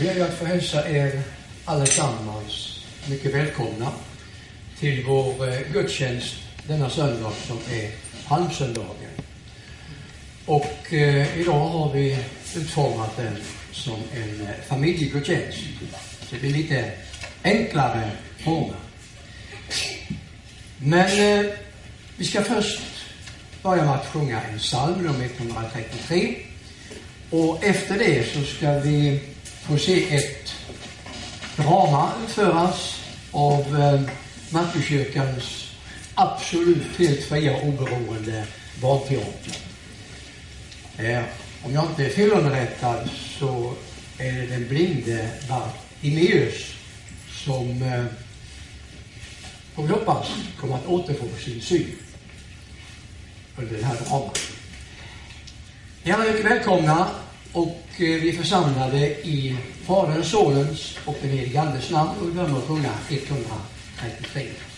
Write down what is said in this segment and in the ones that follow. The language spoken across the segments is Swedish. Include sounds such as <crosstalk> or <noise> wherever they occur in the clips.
ber jag att få hälsa er allesammans mycket välkomna till vår eh, gudstjänst denna söndag som är palmsöndagen. Och eh, idag har vi utformat den som en eh, familjegudstjänst. Så det blir lite enklare former. Men eh, vi ska först börja med att sjunga en psalm, nummer 133. Och efter det så ska vi få se ett drama utföras av eh, Markuskyrkans absolut helt fria och oberoende barnteater. Eh, om jag inte är felunderrättad så är det den blinde Bartimeus som eh, får vi hoppas kommer att återfå sin syn under det här dramat. Ni är alla mycket välkomna och eh, vi är församlade i Faderns, Sonens och den helige Andes namn och vi börjar med att sjunga 133.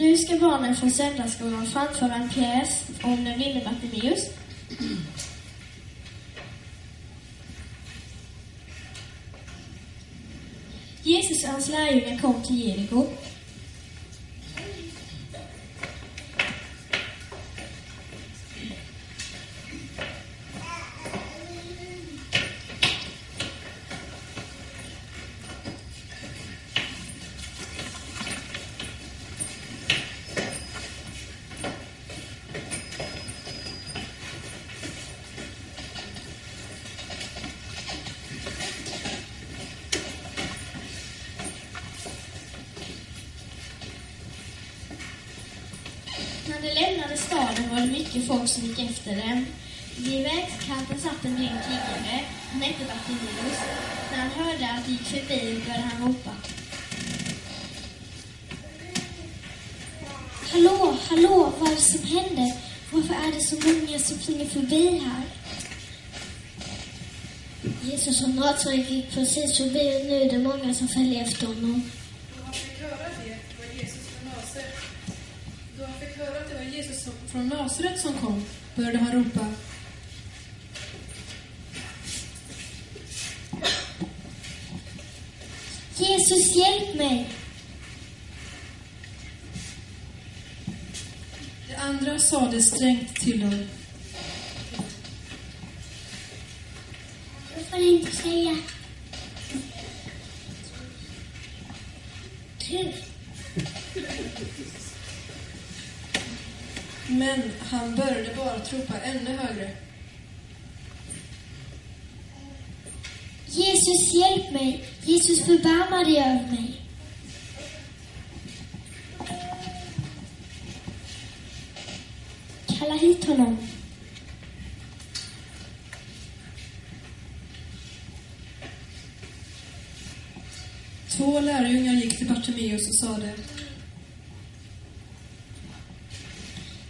Nu ska barnen från söndagsskolan framföra en pjäs om den blinde Bartimeus. Jesus och hans lärjungar kom till Jeriko. När de lämnade staden var det mycket folk som gick efter dem. Vid vägskanten satt en blind tiggare. Han hette Bartimeus. När han hörde att de gick förbi började han ropa. Hallå, hallå, vad är det som händer? Varför är det så många som springer förbi här? Jesus från Nazaret gick precis förbi och nu är det många som följer efter honom. Nasaret som kom, började han ropa. Jesus, hjälp mig! De andra sade strängt till dem. Jag får inte säga. Du, Men han började bara att ropa ännu högre. Jesus, hjälp mig! Jesus, förbarma dig över mig! Kalla hit honom. Två lärjungar gick till Bartimeus och sade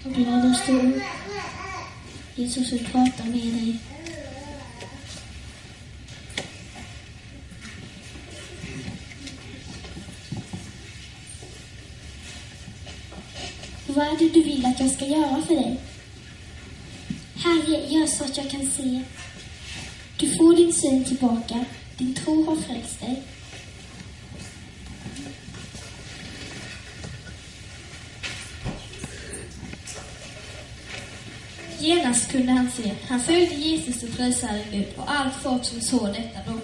var glad och stå. Jesus vill prata med dig. Vad är det du vill att jag ska göra för dig? Herre, gör så att jag kan se. Du får din syn tillbaka. Din tro har frälst dig. Genast kunde han se. Han följde Jesus och prisade Gud och allt folk som såg detta ropade.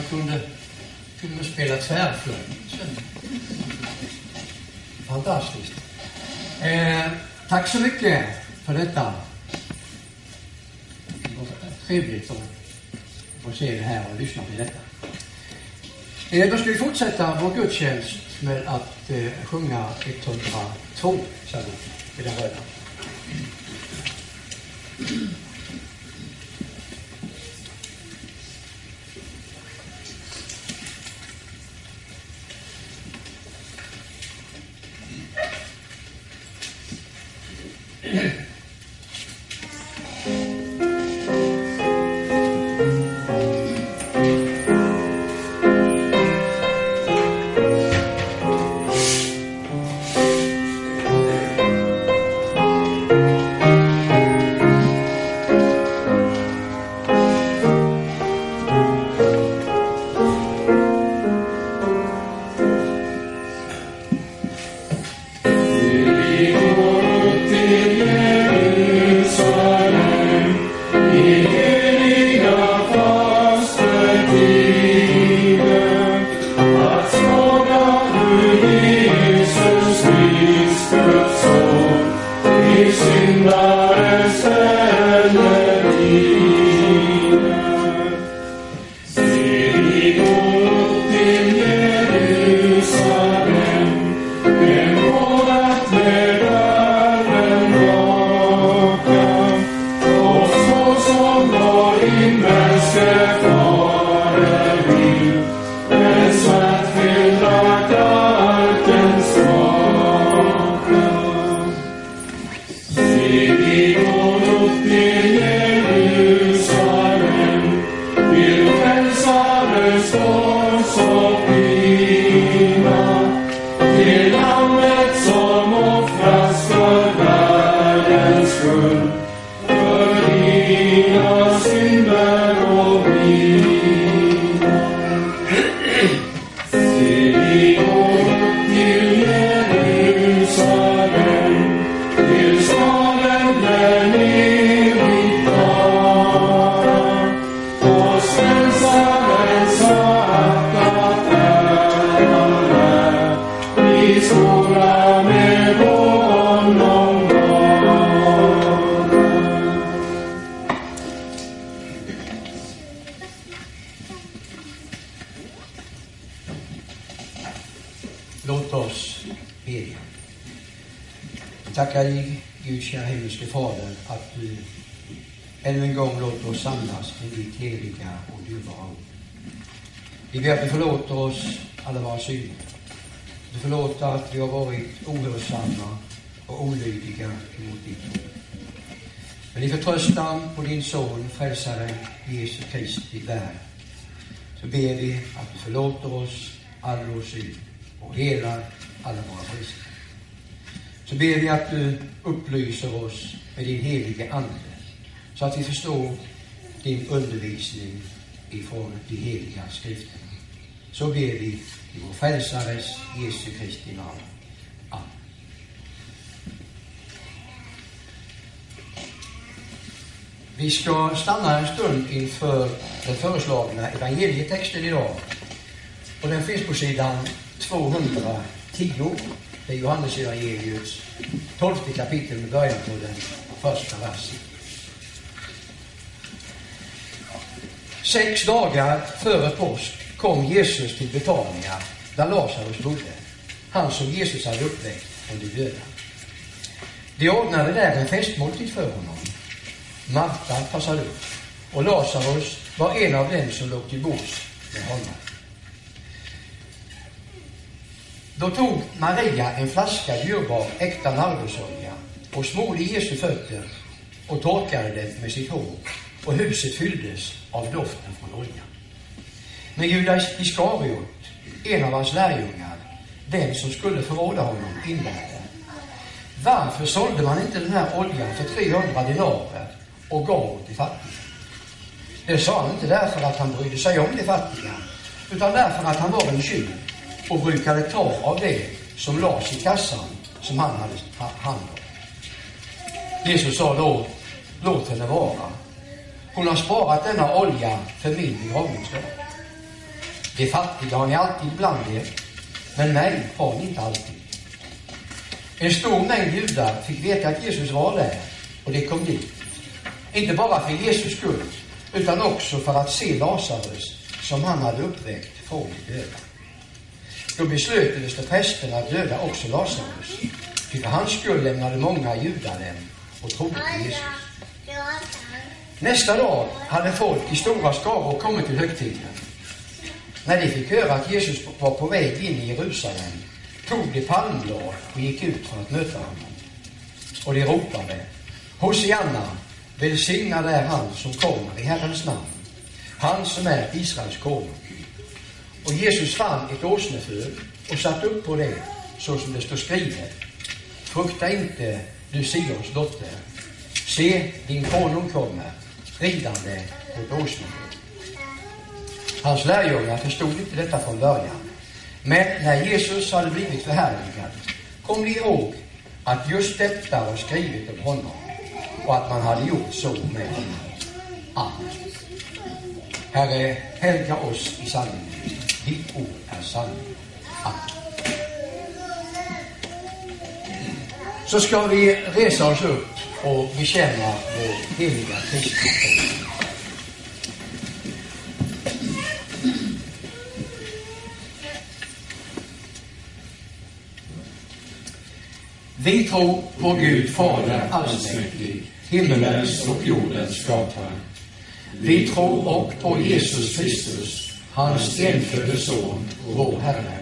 Man kunde till och med spela tvärflöjt. Fantastiskt. Eh, tack så mycket för detta. Det Trevligt att få se det här och lyssna till detta. Eh, då ska vi fortsätta vår gudstjänst med att eh, sjunga 102 psalm i den röda. Låt oss bedja. Tackar dig, Gud, kära himmelske Fader, att du ännu en gång låter oss samlas till ditt heliga och dyrbara ord. Vi ber att du förlåter oss alla våra synder. Du förlåter att vi har varit ohörsamma och olydiga emot ditt ord. Men i förtröstan på din son, frälsaren Jesus Kristi värld, så ber vi att du förlåter oss all vår synd och helar alla våra brister. så ber vi att du upplyser oss med din helige Ande så att vi förstår din undervisning ifrån de heliga skrifterna. Så ber vi i vår frälsares Jesu Kristi namn. Amen. Vi ska stanna en stund inför den föreslagna evangelietexten idag. Och den finns på sidan 210. Det är Johannesevangeliets tolfte kapitel med början på den första versen. Sex dagar före påsk kom Jesus till Betania, där Lazarus bodde, han som Jesus hade uppväckt från de döda. De ordnade där en festmåltid för honom. Marta passade upp och Lazarus var en av dem som låg till bords med honom. Då tog Maria en flaska dyrbar äkta nardusolja och smorde Jesu fötter och torkade dem med sitt hår och huset fylldes av doften från oljan. Men Judas Iskariot, en av hans lärjungar, den som skulle förråda honom, invände. Varför sålde man inte den här oljan för 300 dinarer och gav åt de fattiga? Det sa han inte därför att han brydde sig om de fattiga, utan därför att han var en tjuv och brukade ta av det som lades i kassan som han hade hand om. Jesus sa då, låt henne vara. Hon har sparat denna olja för min begravningsdag. De fattiga har ni alltid bland er, men mig har ni inte alltid. En stor mängd judar fick veta att Jesus var där och de kom dit. Inte bara för Jesus skull, utan också för att se Lazarus som han hade uppväckt från de döda. Då beslöt det prästerna att döda också Lazarus. Ty för hans skull lämnade många judar dem och trodde på Jesus. Nästa dag hade folk i stora skaror kommit till högtiden. När de fick höra att Jesus var på väg in i Jerusalem tog de palmblad och gick ut för att möta honom. Och de ropade Hosianna, välsignad är han som kommer i Herrens namn, han som är Israels konung. Och Jesus fann ett åsneföl och satte upp på det, så som det står skrivet. Frukta inte, du Sions dotter. Se, din konung kommer, ridande på ett åsneföl. Hans lärjungar förstod inte detta från början. Men när Jesus hade blivit förhärligad kom de ihåg att just detta var skrivet om honom och att man hade gjort så med honom. Amen. Herre, helga oss i sanningen. Ditt ord är sanning. Så ska vi resa oss upp och bekänna vår heliga kristna. Vi tror på Gud Fader allsmäktig, himmelens och jordens skapare. Vi tror också på Jesus Kristus, hans enfödde Son, och vår Herre,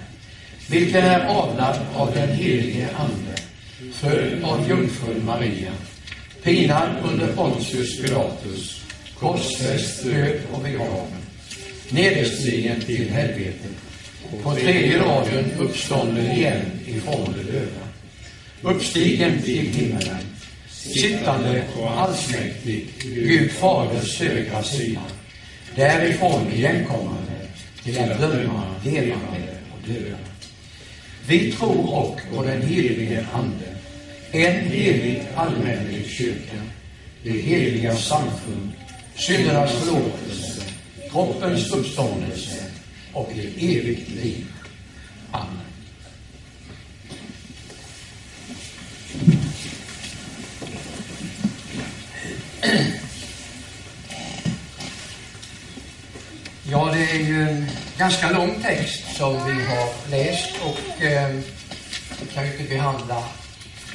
vilken är avlad av den helige Ande, född av jungfrun Maria, pinad under Pontius Pilatus, korsfäst, död och begraven, nederstigen till helvetet, på tredje dagen uppstånden igen ifrån de döda uppstigen till himmelen, sittande på allsmäktig Gud Faders högra sida, därifrån igenkommande till att döma levande och döda. Vi tror och på den helige Ande, en helig allmänlig kyrka, det heliga samfund, syndernas förlåtelse, kroppens uppståndelse och ett evigt liv. Amen. Ja, det är ju en ganska lång text som vi har läst och eh, vi kan ju inte behandla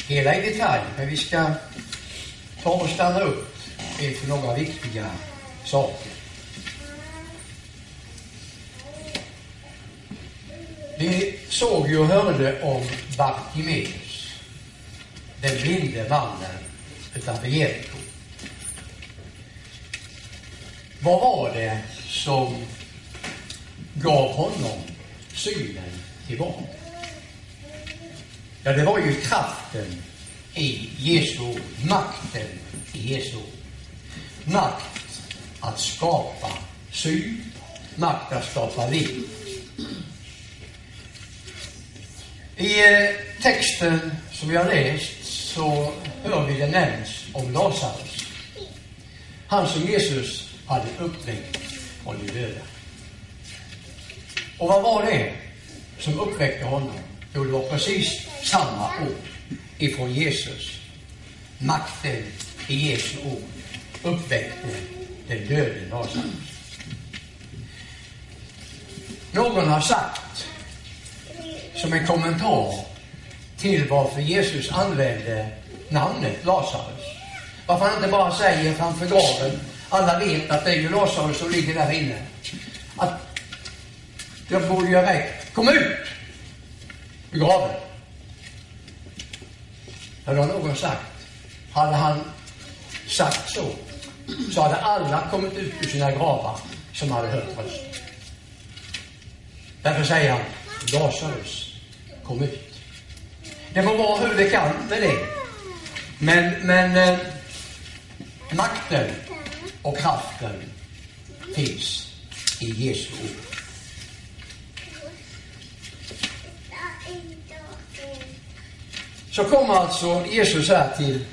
hela i detalj, men vi ska ta och stanna upp inför några viktiga saker. Vi såg ju och hörde om Bartimeus, den blinde mannen utanför Jeriko. Vad var det som gav honom synen tillbaka? Ja, det var ju kraften i Jesu ord, makten i Jesu ord. Makt att skapa syn, makt att skapa liv. I eh, texten som vi har läst så hör vi det nämns om Lazarus. Han som Jesus hade uppväckt från de döda. Och vad var det som uppväckte honom? Jo, det var precis samma ord ifrån Jesus. Makten i Jesu ord uppväckte den döde Lazarus. Någon har sagt som en kommentar till varför Jesus använde namnet Lazarus. Varför han inte bara säger framför graven, alla vet att det är ju Lazarus som ligger där inne. Att jag borde ju ha räckt, kom ut ur graven. Hade det har någon sagt. Hade han sagt så, så hade alla kommit ut ur sina gravar som hade hört rösten. Därför säger han, Lazarus, kom ut. Det får vara hur det kan med det. Men, men eh, makten och kraften finns i Jesu ord. Så kommer alltså Jesus här till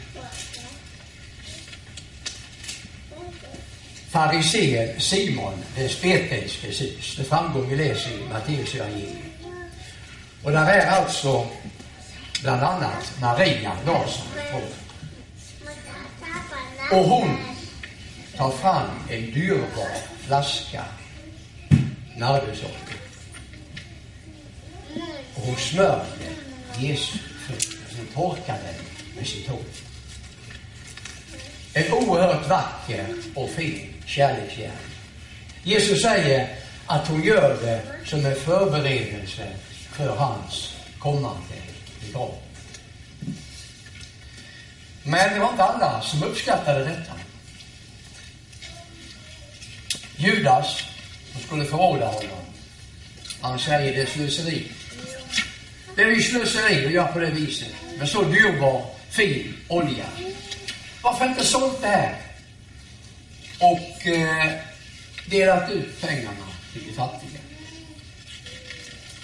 farisén Simon, den spetälske hus. Det framgår vi läser i Matteus evangelium. Och där är alltså bland annat Maria, Larsson. Och hon tar fram en dyrbar flaska nardussocker. Och hon smörjer Jesu fötter. Hon torkar den med sitt hår. En oerhört vacker och fin kärleksgärning. Jesus säger att hon gör det som en förberedelse för hans kommande begravning. Men det var inte alla som uppskattade detta. Judas, som skulle förråda honom, han säger det är slöseri. Det är ju slöseri att göra på det viset med så dyrbar, fin olja. Varför inte sålt det här och eh, delat ut pengarna till de fattiga?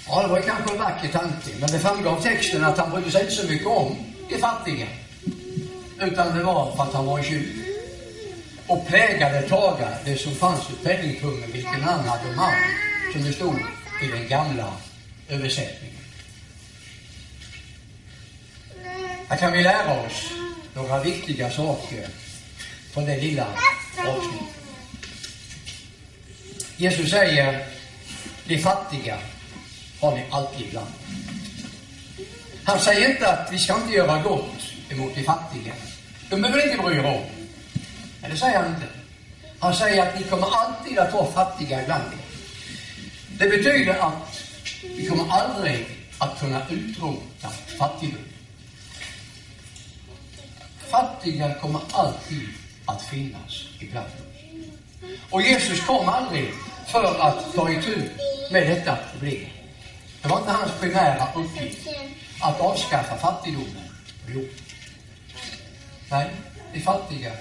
Ja, det var kanske en vacker tanke, men det framgår av texten att han brydde sig inte så mycket om de fattiga. Utan det var för att han var en tjuv. Och plägade taga det som fanns i penningpungen, vilken han hade man, som det stod i den gamla översättningen. Här kan vi lära oss några viktiga saker från det lilla avsnittet. Jesus säger, de fattiga har ni alltid bland. Han säger inte att vi ska inte göra gott emot de fattiga. De behöver inte bry er om. Men det säger han inte. Han säger att ni kommer alltid att vara fattiga ibland er. Det betyder att vi kommer aldrig att kunna utrota fattigdom. Fattiga kommer alltid att finnas ibland oss. Och Jesus kom aldrig för att ta itu med detta problem. Det var inte hans primära uppgift att avskaffa fattigdomen på jorden. Nej, de fattiga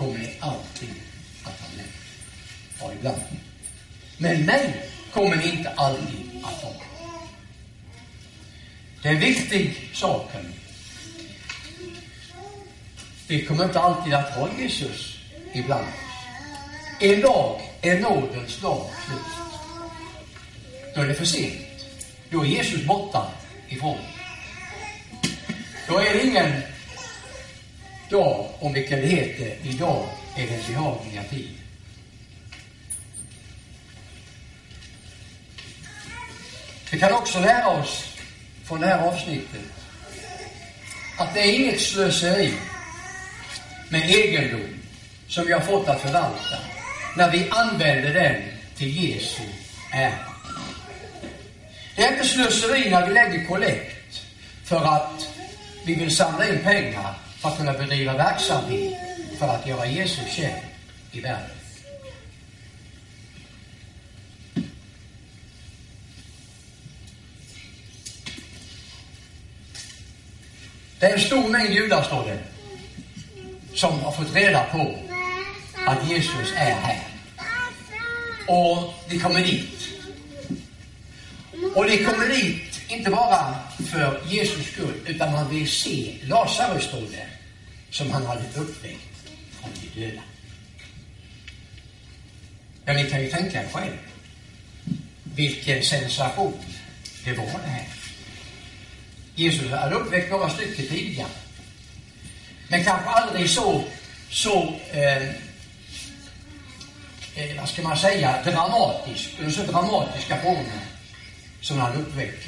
kommer ni alltid att ha med. Ja, ibland. Men mig kommer ni inte alltid att ha. Det är en viktig sak. Vi kommer inte alltid att ha Jesus ibland. En dag är nådens dag slut. Då är det för sent. Då är Jesus borta ifrån. Då är det ingen dag om vilken det heter idag är den behagliga tid. Vi kan också lära oss från det här avsnittet att det är inget slöseri med egendom som vi har fått att förvalta när vi använder den till Jesu ära. Det är inte slöseri när vi lägger kollekt för att vi vill samla in pengar för att kunna bedriva verksamhet för att göra Jesus känd i världen. Det är en stor mängd judar, står det, som har fått reda på att Jesus är här. Och de kommer dit. Och de kommer dit inte bara för Jesus skull, utan man vill se Lazarus, står det, som han hade uppväckt från de döda. Ja, ni kan ju tänka er själv vilken sensation det var det här. Jesus hade uppväckt några stycken tidigare. Men kanske aldrig så, så eh, eh, vad ska man säga, dramatisk, under så dramatiska former som han uppväckt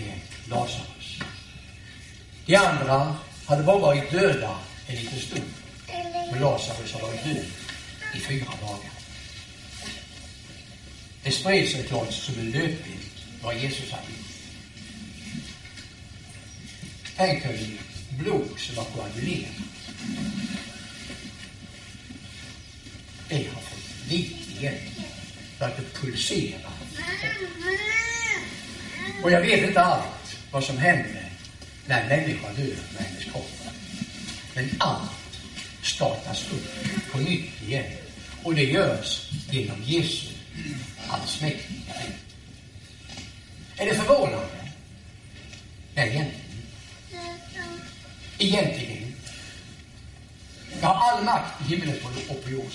Lazarus. De andra hade bara varit döda en liten stund. Men Lazarus har varit död i fyra dagar. Det spred sig klart som en löpeld vad Jesus hade gjort. Tänk er blod som var koagulerat. Det har fått liv igen. Börjat pulsera. Och jag vet inte allt vad som händer när en människa dör med hennes kropp. Men allt startas upp på nytt igen. Och det görs genom Jesu allsmäktiga Är det förvånande? Nej, egentligen Egentligen Jag har all makt i himlen och på jorden.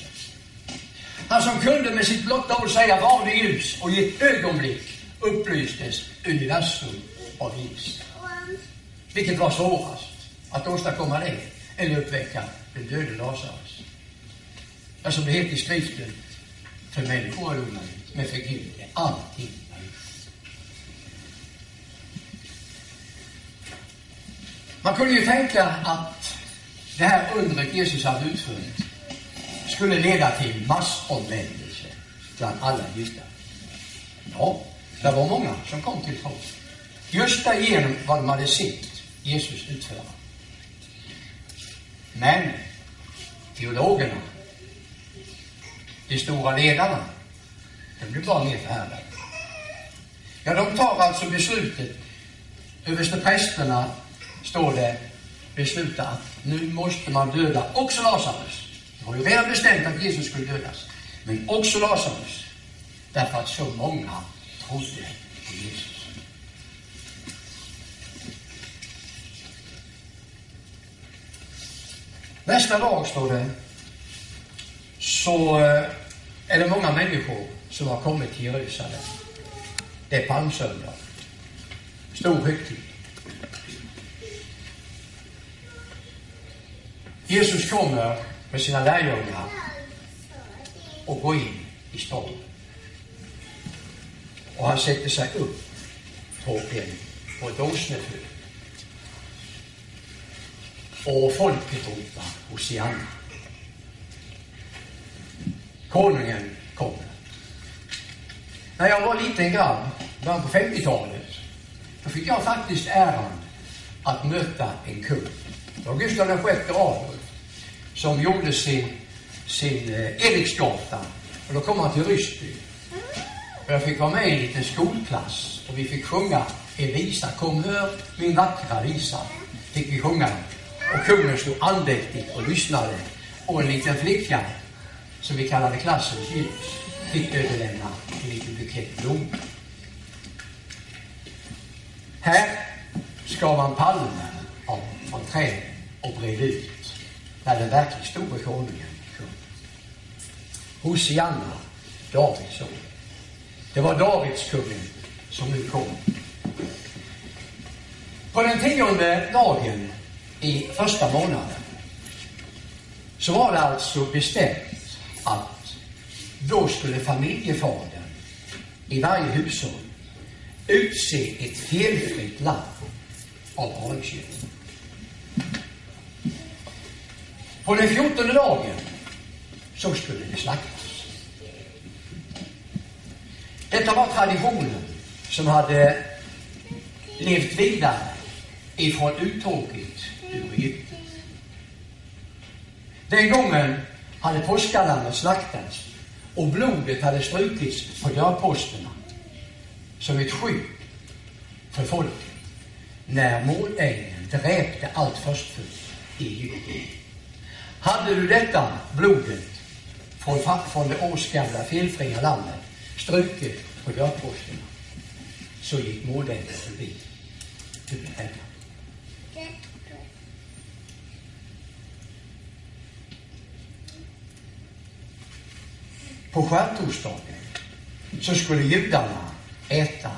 Han som kunde med sitt blotta ord säga var det ljus och i ett ögonblick upplystes universum av ljus. Vilket var svårast? Att åstadkomma det eller uppväcka den döde Lazarus? Ja, som det heter i skriften, för människor är omöjligt, men för Gud är allting. Man kunde ju tänka att det här undret Jesus hade utfört skulle leda till massomvändelse bland alla judar. Ja, det var många som kom till tro. Just därigenom vad de hade sett Jesus utföra. Men teologerna de stora ledarna, de blev bara mer förhärdade. Ja, de tar alltså beslutet. Översteprästerna, står det, beslutar att nu måste man döda också Lazarus. det var ju redan bestämt att Jesus skulle dödas. Men också Lazarus. Därför att så många trodde på Jesus. Nästa dag, står det, så eh, är det många människor som har kommit till Jerusalem. Det är palmsöndag. Stor högtid. Jesus kommer med sina lärjungar och går in i staden. Och han sätter sig upp på, en, på ett åsneflöde. Och folket ropar Hosianna. Konungen kommer. När jag var liten grabb, början på 50-talet, då fick jag faktiskt äran att möta en kung. Det var Gustav VI Adolf som gjorde sin, sin eh, Eriksgata. Och då kom han till Ryssby. Och jag fick vara med i en liten skolklass och vi fick sjunga en visa. Kom hör min vackra visa. Fick vi sjunga. Och kungen stod andäktigt och lyssnade. Och en liten flicka som vi kallade klassens ljus, fick överlämna en liten bukett blommor. Här skar man palmen av, från träden och bredde ut när den verkligt store konungen kom. Hosianna, Davids son. Det var Davids kungen som nu kom. På den tionde dagen i första månaden så var det alltså bestämt att då skulle familjefadern i varje hushåll utse ett felfritt lamm av hanekött. På den fjortonde dagen så skulle det slaktas. Detta var traditionen som hade levt vidare ifrån uttåget. Den gången hade påskalammet slaktats och blodet hade strukits på dörrposterna som ett skydd för folket när målängen dräpte allt förstfött i Egypten. Hade du detta blodet från, från det årsgamla felfria lammet struket på dörrposterna så gick måländan förbi. Du blev räddad. På skärtorsdagen så skulle judarna äta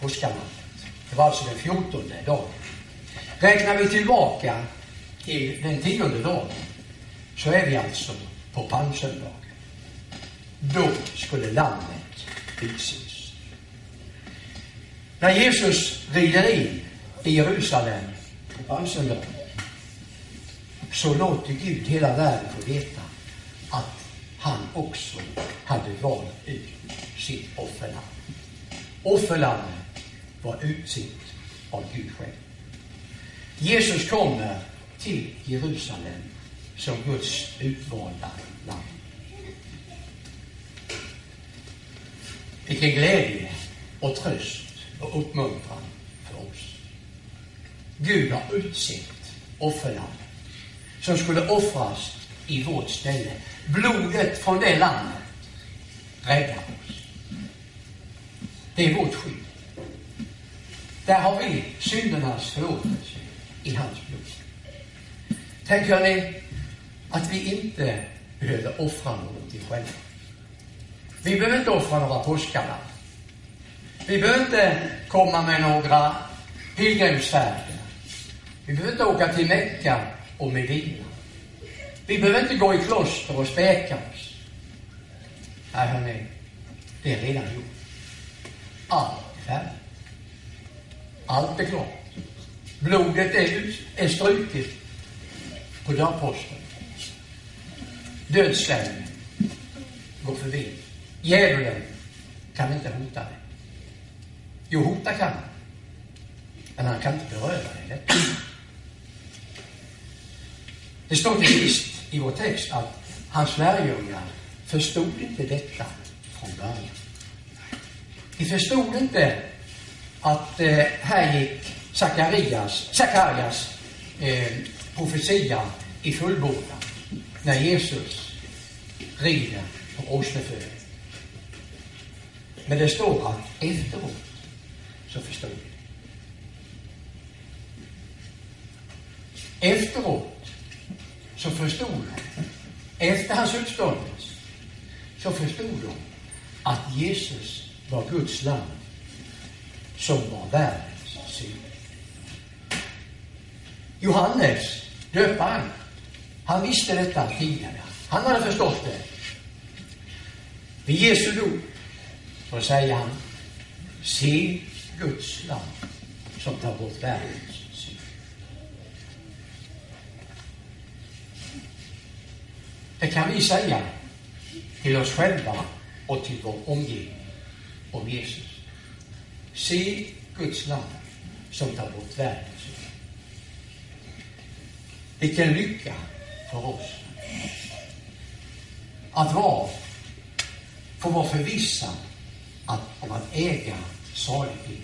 påskalammet. Det var alltså den fjortonde dagen. Räknar vi tillbaka till den tionde dagen så är vi alltså på palmsöndagen. Då skulle lammet utses. När Jesus rider in i Jerusalem på palmsöndagen så låter Gud hela världen få veta han också hade valt ut sitt offerlamm. Offerlammet var utsett av Gud själv. Jesus kommer till Jerusalem som Guds utvalda land. Vilken glädje och tröst och uppmuntran för oss. Gud har utsett offerlandet som skulle offras i vårt ställe. Blodet från det landet räddar oss. Det är vårt skydd. Där har vi syndernas förlåtelse i hans blod. Tänker ni att vi inte behöver offra någonting själva? Vi behöver inte offra några påskallar. Vi behöver inte komma med några pilgrimsfärder. Vi behöver inte åka till Mecka och Medina. Vi behöver inte gå i kloster och späka oss. Nej, hörni, det är redan gjort. Allt är färdigt. Allt är klart. Blodet är, är struket på dörrposten. Dödslängden går förbi. Djävulen kan inte hota dig. Jo, hota kan han. Men han kan inte beröva dig detta. Det står till sist i vår text att hans lärjungar förstod inte detta från början. De förstod inte att eh, här gick Sakarias, Sakarias eh, profetia i fullbordan när Jesus rider på åsnefödet. Men det står att efteråt så förstod de. Efteråt så förstod de, efter hans uppståndelse, så förstod de att Jesus var Guds lam som var världens synd. Johannes, döparen, han visste detta tidigare. Han hade förstått det. Vid Jesu dop så säger han, se Guds lam som tar bort världens synd. Det kan vi säga till oss själva och till vår omgivning om Jesus. Se Guds lam som tar bort världens synd. Vilken lycka för oss att vara, få vara förvissad att, om att äga saligheten.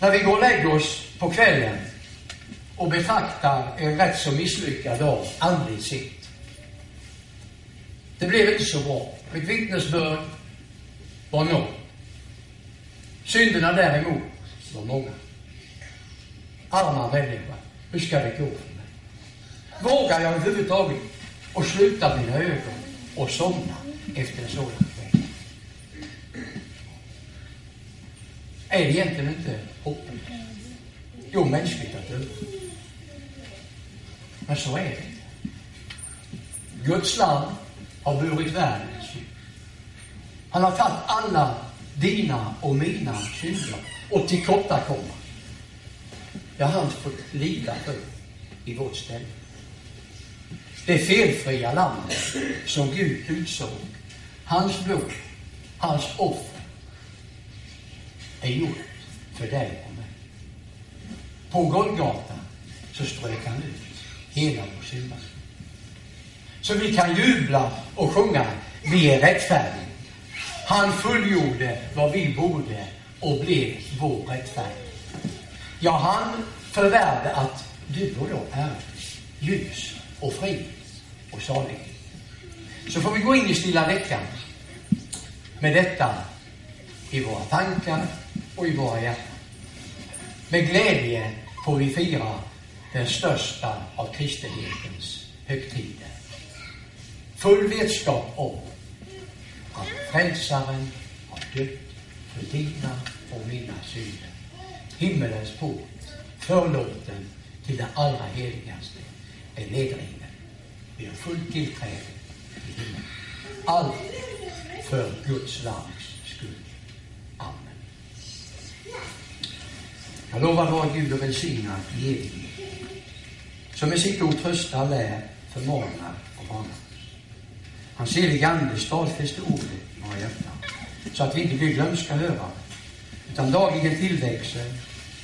När vi går och lägger oss på kvällen och betraktar en rätt så misslyckad dag andligt sett. Det blev inte så bra. Mitt vittnesbörd var noll. Synderna däremot var många. Arma människa, hur ska det gå för mig? Vågar jag överhuvudtaget att sluta mina ögon och somna efter en sådan kväll? Är det egentligen inte hopplöst? Jo, mänskligt att dö. Men så är det inte. Guds land har burit världens. Han har tagit alla dina och mina synder och tillkortakommanden. Det har han fått lida för i vårt ställe. Det felfria landet som Gud utsåg, hans blod, hans offer, är gjort för dig och mig. På Golgata så strök han ut hela vår syndaskuld. Så vi kan jubla och sjunga, vi är rättfärdiga. Han fullgjorde vad vi borde och blev vår rättfärdighet. Ja, han förvärvade att du och jag är ljus och fri och salig. Så får vi gå in i stilla veckan med detta i våra tankar och i våra hjärtan. Med glädje får vi fira den största av kristenhetens högtider. Full vetskap om att Frälsaren har dött för dina och mina synder. Himmelens port, förlåten till det allra heligaste, är nedriven. Vi har fullt tillträde till himlen. Allt för Guds namns skull. Amen. Jag lovar vår Gud och välsignad i evighet. Som med sitt ord tröstar, lär, förmanar och varnar. Hans heliga Ande stadfäster ordet i våra hjärtan, så att vi inte blir glömska höra, utan dagligen tillväxer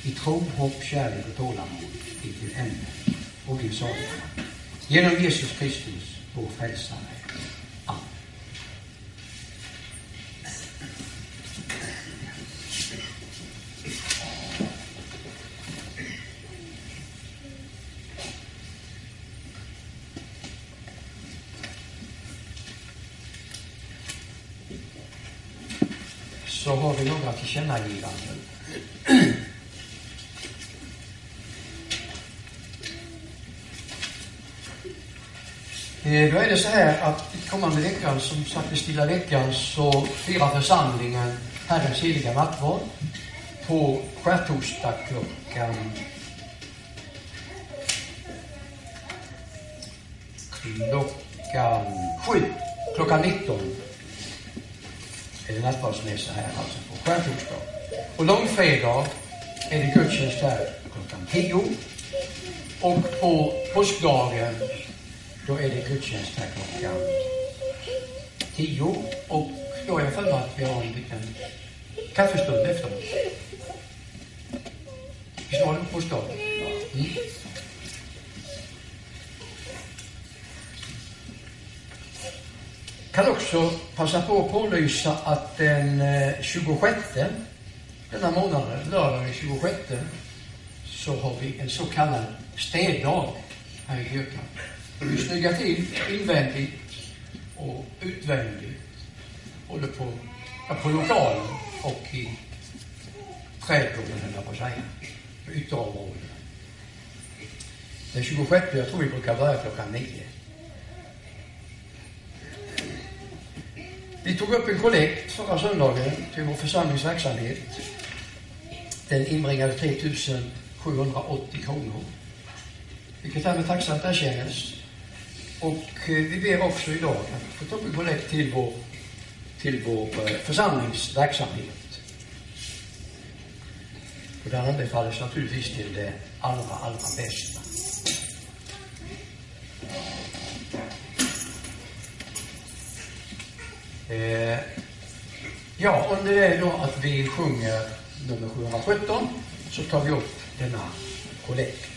i tro, hopp, kärlek och tålamod intill ände och blir saliga. Genom Jesus Kristus, vår frälsare. Amen. Så har vi några tillkännagivanden. <clears throat> Eh, då är det så här att i kommande veckan, som sagt i stilla veckan, så firar församlingen Herrens heliga nattvard på skärtorsdag klockan klockan sju, klockan 19 är det nattvardsmässa här alltså skärtorsdag. Och långfredag är det gudstjänst här klockan 10 och på påskdagen då är det gudstjänst här klockan 10 och då är jag för att vi har en liten kaffestund efteråt. Visst var det på påskdagen? Mm. Kan också passa på att pålysa att den eh, 26 denna månaden, lördagen den 26, så har vi en så kallad städdag här i kyrkan. Vi snyggar till invändigt och utvändigt. både på, ja, på lokalen och i trädgården, höll jag på att säga. På ytterområdena. Den 26, jag tror vi brukar börja klockan nio. Vi tog upp en kollekt förra söndagen till vår församlingsverksamhet. Den inbringade 3 780 kronor. Vilket härmed tacksamt erkännes. Och eh, vi ber också idag att få ta upp en kollekt till vår, till vår eh, församlingsverksamhet. Och den anbefalles naturligtvis till det allra, allra bästa. Eh, ja, om det är då att vi sjunger nummer 717 så tar vi upp denna kollekt.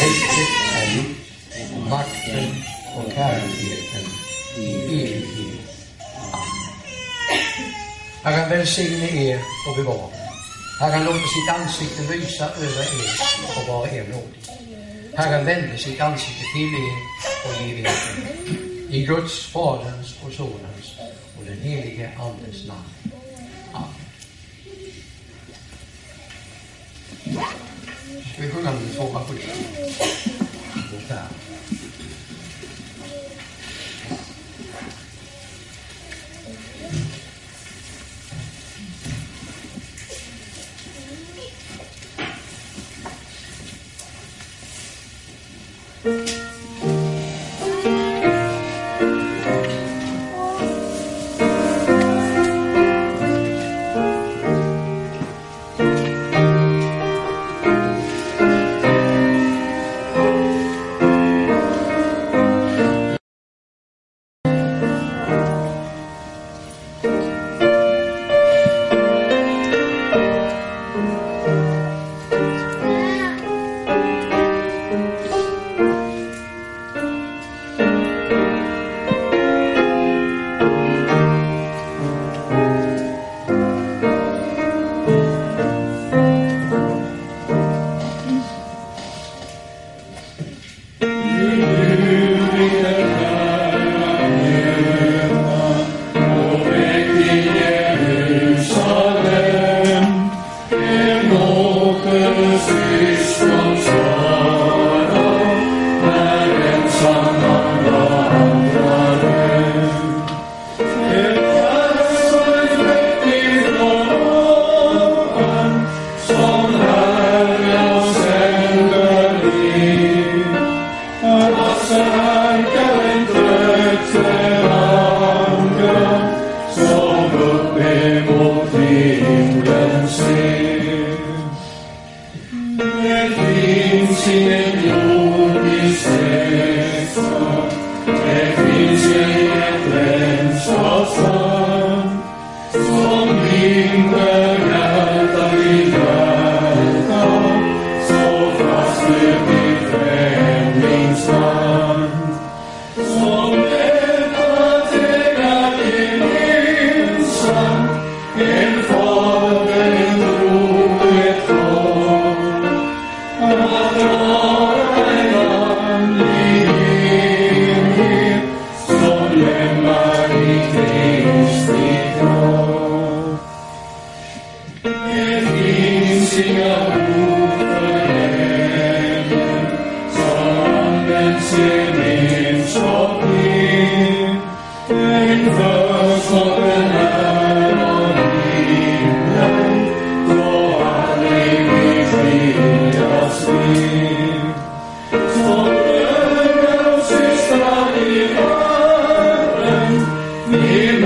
Ty riket är gjort och makten och härligheten i evighet. Amen. Herren välsigne er och bevara. Herren låter sitt ansikte lysa över er och vara er nådig. Herren vände sitt ansikte till er och ge er. I Guds, Faderns och Sonens och den helige Andes namn. Amen. Ska vi sjunga nummer 270? Vårt här. önskar varandra Yeah.